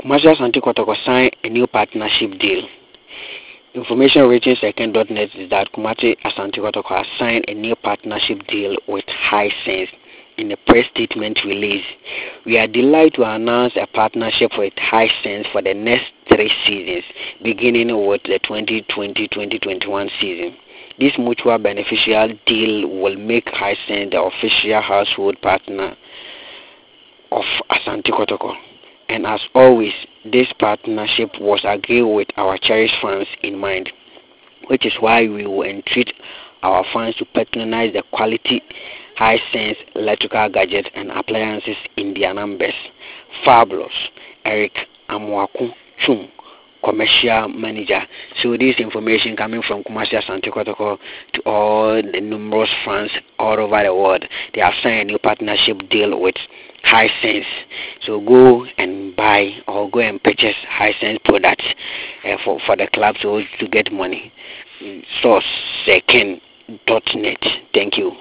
Commercial Asante Kotoko signed a new partnership deal. Information reaching second.net is that Kumasi Asante Kotoko has signed a new partnership deal with Hisense. In a press statement released, we are delighted to announce a partnership with Hisense for the next three seasons, beginning with the 2020-2021 season. This mutual beneficial deal will make Hisense the official household partner of Asante Kotoko. And as always, this partnership was agreed with our cherished fans in mind, which is why we will entreat our fans to patronize the quality high sense electrical gadgets and appliances in their numbers. Fabulous, Eric Amwaku Chum, commercial manager. So this information coming from Kumasi Asante Kotoko to all the numerous fans all over the world. They have signed a new partnership deal with Hisense. So go and buy or go and purchase Hisense products uh, for, for the club so to get money. Source second dot net. Thank you.